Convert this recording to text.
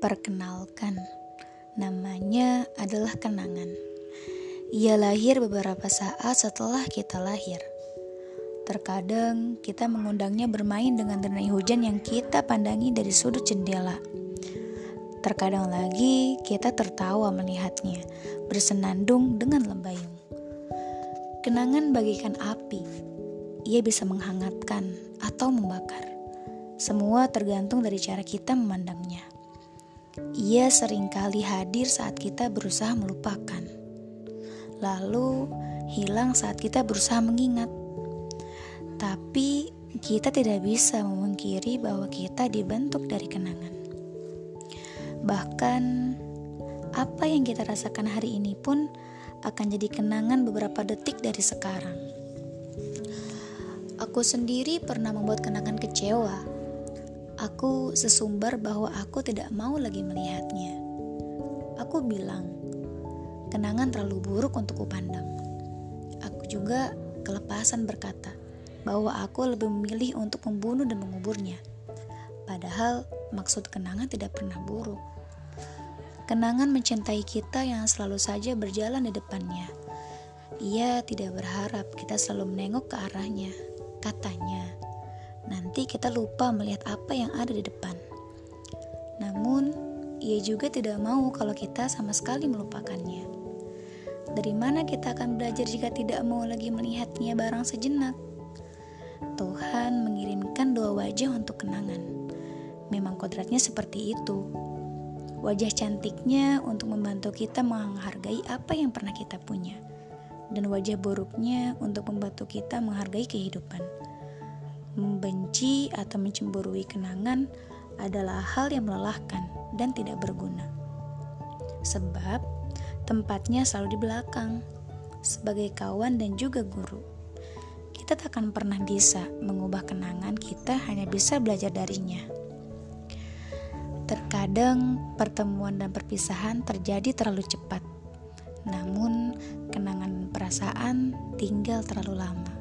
Perkenalkan, namanya adalah kenangan. Ia lahir beberapa saat setelah kita lahir. Terkadang kita mengundangnya bermain dengan denai hujan yang kita pandangi dari sudut jendela. Terkadang lagi kita tertawa melihatnya bersenandung dengan lembayung. Kenangan bagikan api. Ia bisa menghangatkan atau membakar. Semua tergantung dari cara kita memandangnya. Ia sering kali hadir saat kita berusaha melupakan, lalu hilang saat kita berusaha mengingat. Tapi kita tidak bisa memungkiri bahwa kita dibentuk dari kenangan. Bahkan, apa yang kita rasakan hari ini pun akan jadi kenangan beberapa detik dari sekarang. Aku sendiri pernah membuat kenangan kecewa Aku sesumbar bahwa aku tidak mau lagi melihatnya. Aku bilang, kenangan terlalu buruk untuk kupandang. Aku juga kelepasan berkata bahwa aku lebih memilih untuk membunuh dan menguburnya. Padahal maksud kenangan tidak pernah buruk. Kenangan mencintai kita yang selalu saja berjalan di depannya. Ia tidak berharap kita selalu menengok ke arahnya, katanya nanti kita lupa melihat apa yang ada di depan. Namun, ia juga tidak mau kalau kita sama sekali melupakannya. Dari mana kita akan belajar jika tidak mau lagi melihatnya barang sejenak? Tuhan mengirimkan dua wajah untuk kenangan. Memang kodratnya seperti itu. Wajah cantiknya untuk membantu kita menghargai apa yang pernah kita punya. Dan wajah buruknya untuk membantu kita menghargai kehidupan membenci atau mencemburui kenangan adalah hal yang melelahkan dan tidak berguna. Sebab tempatnya selalu di belakang, sebagai kawan dan juga guru. Kita tak akan pernah bisa mengubah kenangan, kita hanya bisa belajar darinya. Terkadang pertemuan dan perpisahan terjadi terlalu cepat, namun kenangan perasaan tinggal terlalu lama.